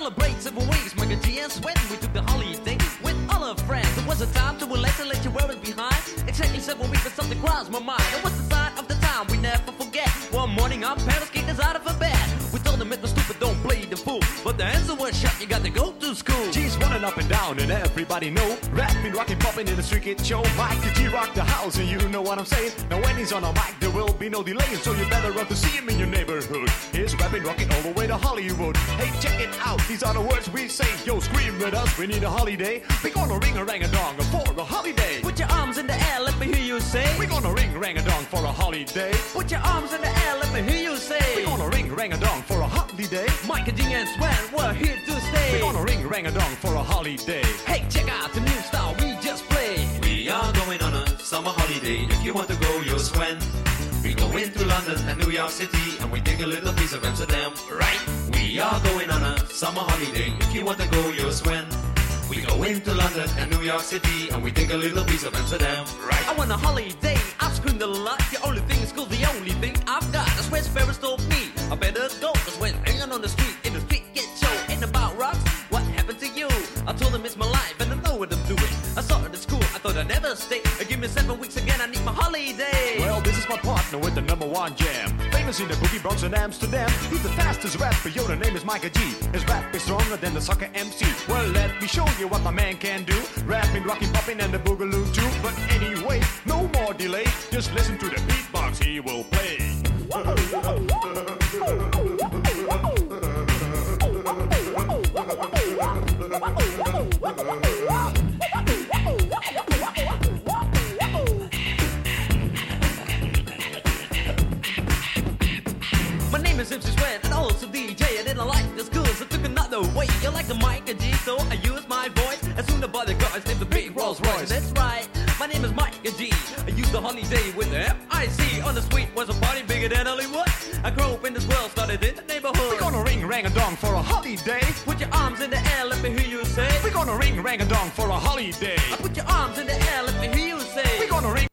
Celebrate seven weeks, my good and when we took the holiday with all our friends. It was a time to relax and let your worries behind. Exactly seven weeks, but something crossed my mind. It was the sign of the time we never forget. One morning, our parents kicked us out of bed. We told them was stupid, don't play the fool. But the answer was shut, you got to go to school. G's running up and down and everybody know. Rapping, rocking, popping in the street kid show. Mike the G rock the house and you know what I'm saying. Now when he's on a mic there will be no delay So you better run to see him in your neighborhood. He's rapping, rocking all the way to Hollywood. Hey check it out, these are the words we say. Yo scream with us, we need a holiday. We're gonna ring a rang a dong for a holiday. Put your arms in the air, let me hear you say. We're gonna ring rang a dong for a holiday. Put your arms in the air, let me hear you say. We're gonna ring rang a dong for a holiday Mike and G and Swan, we're here to stay. We're gonna ring rang a dong for a holiday Hey, check out the new style we just played. We are going on a summer holiday. If you want to go, you'll swim. We go into London and New York City and we take a little piece of Amsterdam, right? We are going on a summer holiday. If you want to go, you'll swim. We go into London and New York City and we take a little piece of Amsterdam, right? I want a holiday, I've screamed a lot. The only thing is cool, the only thing I've got. That's where Sparrows told me. I better go, cause when hanging on the street, in the street get show. Ain't about rocks, what happened to you? I told them it's my life and I know what I'm doing. I saw started at school, I thought I'd never stay. Give me seven weeks again, I need my holiday. Well, this is my partner with the number one jam. Famous in the boogie Bronx and Amsterdam. He's the fastest rapper, yo, the name is Micah G. His rap is stronger than the soccer MC. Well, let me show you what my man can do. Rapping, rocking, popping, and the boogaloo too. But anyway, no more delay. Just listen to the beatbox he will play. My name is MC Swan and also DJ. I didn't like the school, so took another way. You like the mic and G, so I use my voice. As soon as the the guys named the big Rolls Royce. That's right, my name is Mike and G. I used the holiday with the M-I-C. On the street was a party bigger than Hollywood. I grew up in this world, started in the neighborhood. We're gonna ring rang a dong for a holiday. Put your arms in the air, let me hear you say. We're gonna ring rang a dong for a holiday. I Put your arms in the air, let me hear you say. We're gonna ring.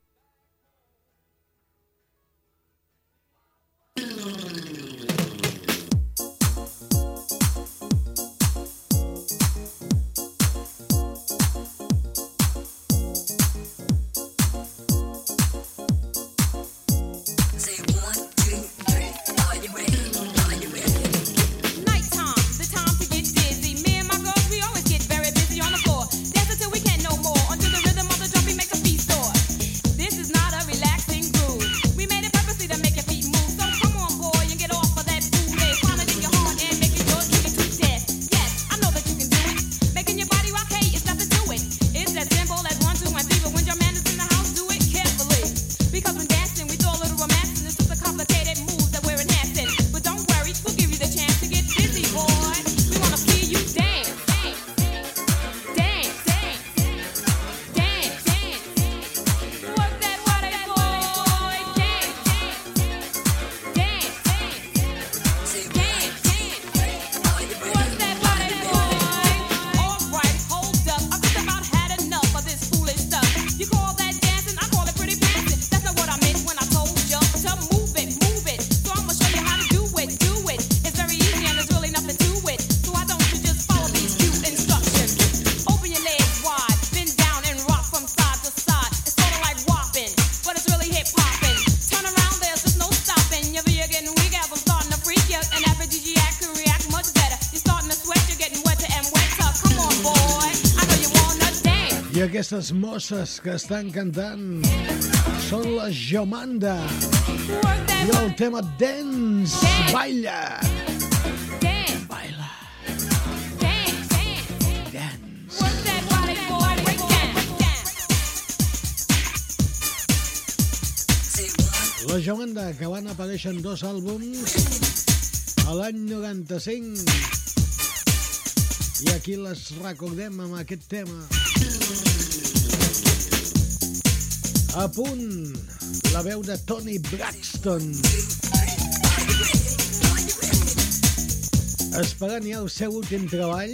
Aquestes mosses que estan cantant són la Jomanda i el tema Dance, Baila. Baila. Dance. Break down. La Jomanda, que van aparèixer en dos àlbums a l'any 95. I aquí les recordem amb aquest tema. A punt, la veu de Tony Braxton. Esperant ja el seu últim treball.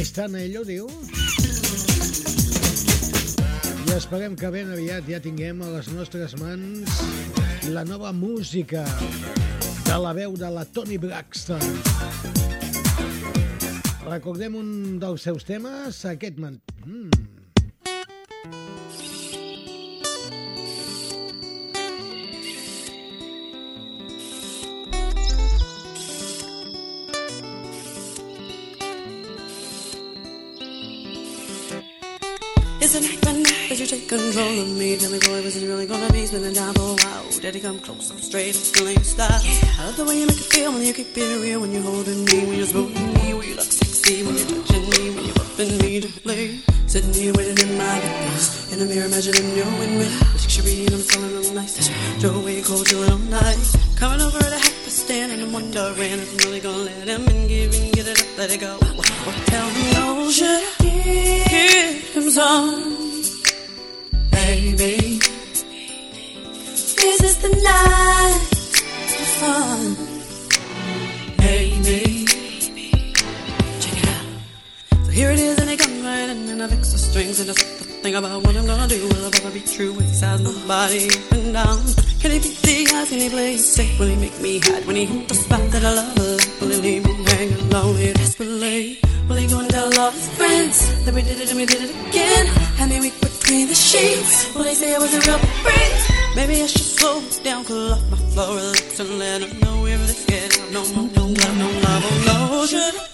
Està en ello, diu? I esperem que ben aviat ja tinguem a les nostres mans la nova música de la veu de la Toni Braxton. Recordem un dels seus temes, aquest... Man... Mm. It's a night when that you take control of me. Tell me, boy, was it really gonna be spinning down for a while? Daddy, come close, I'm straight, I'm feeling your style. I love the way you make it feel when you keep it real. When you're holding me, when you're smoothing me, when you look sexy, when you're touching me, when you're upping me to play. Sitting here waiting in my place, in the mirror imagining you and me. Luxury and I'm feeling real nice. Throw away Your cold, you little nice. Coming over to half a stand and I'm wondering if I'm really gonna let him in, give and get it up, let it go. Or tell him no, should I give him some? Baby, is this the night of fun? Here it is, and it comes right in, and I fix the strings, and I to think about what I'm gonna do. Will I ever be true when he size my body up and down? Can he beat the eyes? Can he play safe? Will he make me hot when he hit the spot that I love? Will he leave me hanging lonely desperately? Will he go and tell all his friends that we did it and we did it again? Had me weak between the sheets. Will he say I was a real freak? Maybe I should slow down, cool off my flow, relax and let him know if this get. No more, no love, no love, oh no. Should I give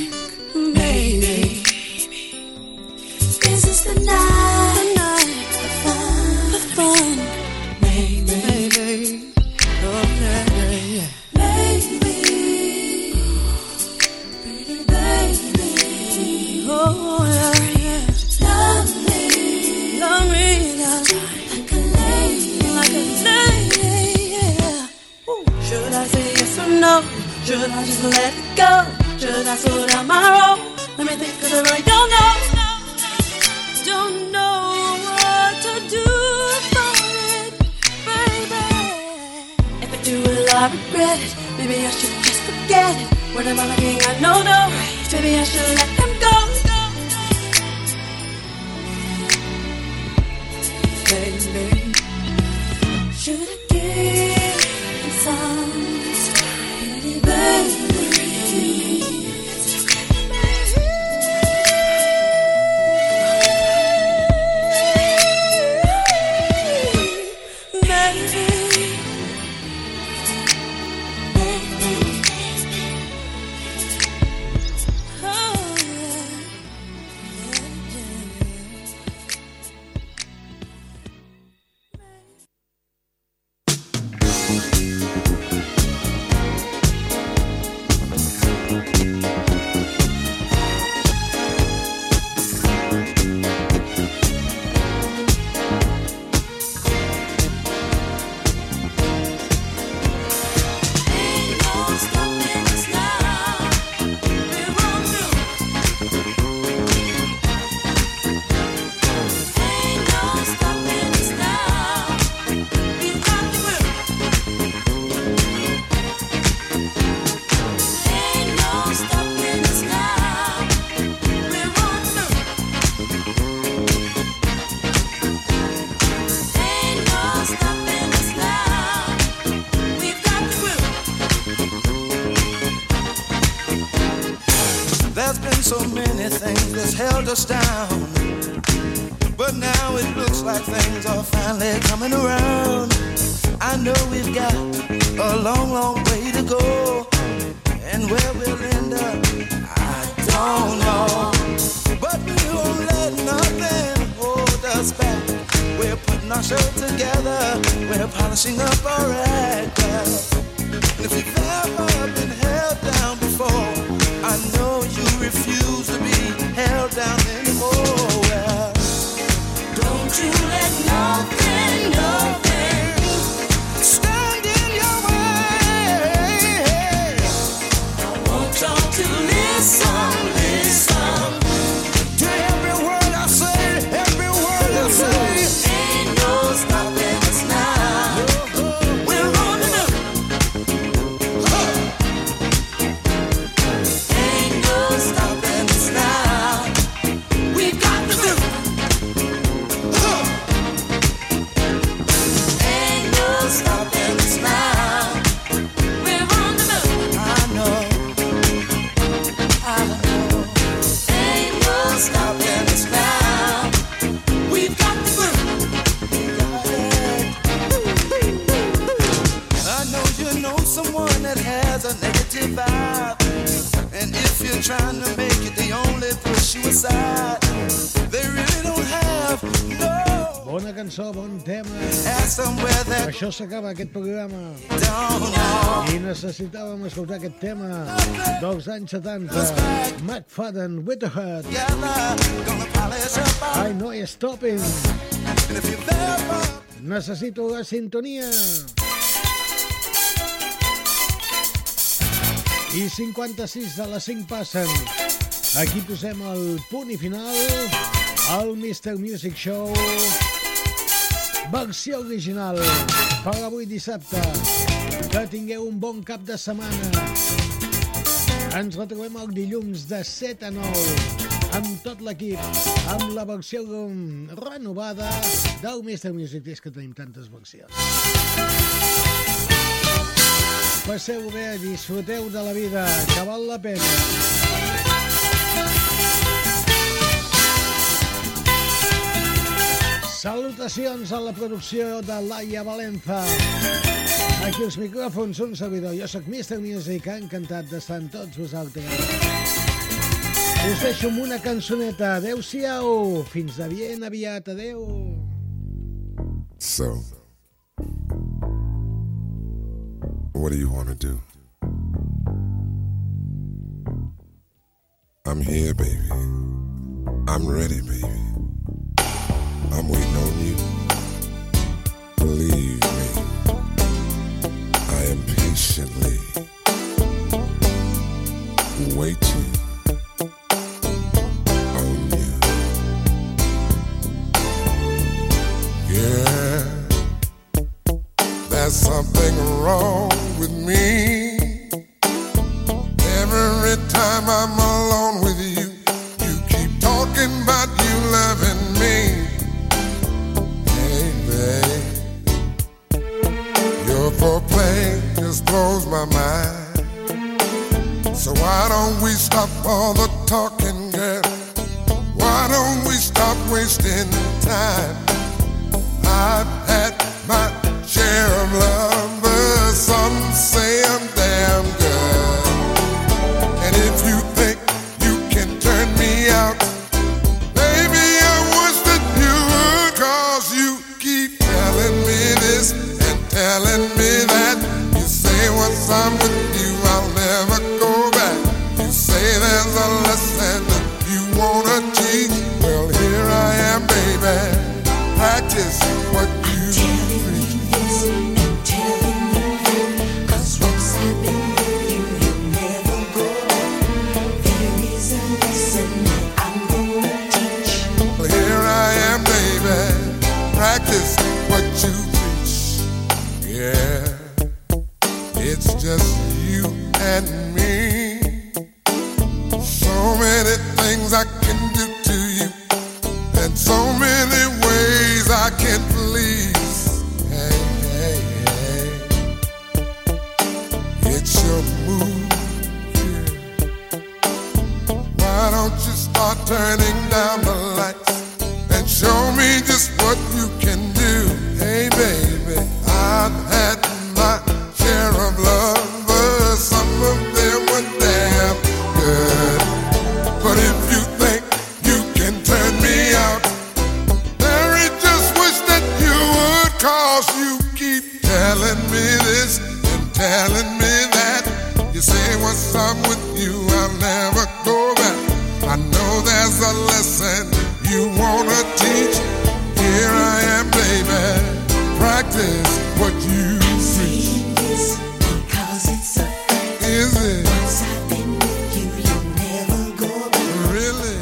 Should I just let it go? Should I slow down my roll? Let me think, cause I really don't know. Don't know what to do about it, baby. If I do, it, I regret it? Maybe I should just forget it. What am I looking at? No, no. Maybe I should let him go. Baby, should I Això s'acaba, aquest programa. I necessitàvem escoltar aquest tema dels anys 70. McFadden with the Heart. I know you're stopping. Necessito la sintonia. I 56 de les 5 passen. Aquí posem el punt i final al Mr. Music Show versió original per avui dissabte. Que tingueu un bon cap de setmana. Ens retrobem el dilluns de 7 a 9 amb tot l'equip, amb la versió renovada del Mr. Music. És que tenim tantes versions. Passeu bé, disfruteu de la vida, que val la pena. Salutacions a la producció de Laia Valenza. Aquí els micròfons, un servidor. Jo sóc Mr. Music, encantat d'estar amb tots vosaltres. Us deixo amb una cançoneta. Adéu-siau. Fins de bien aviat. Adéu. So, what do you want to do? I'm here, baby. I'm ready, baby. I'm waiting on you. Believe me, I am patiently waiting on you. Yeah, there's something wrong with me. Why don't we stop all the talking, girl? Why don't we stop wasting time? I've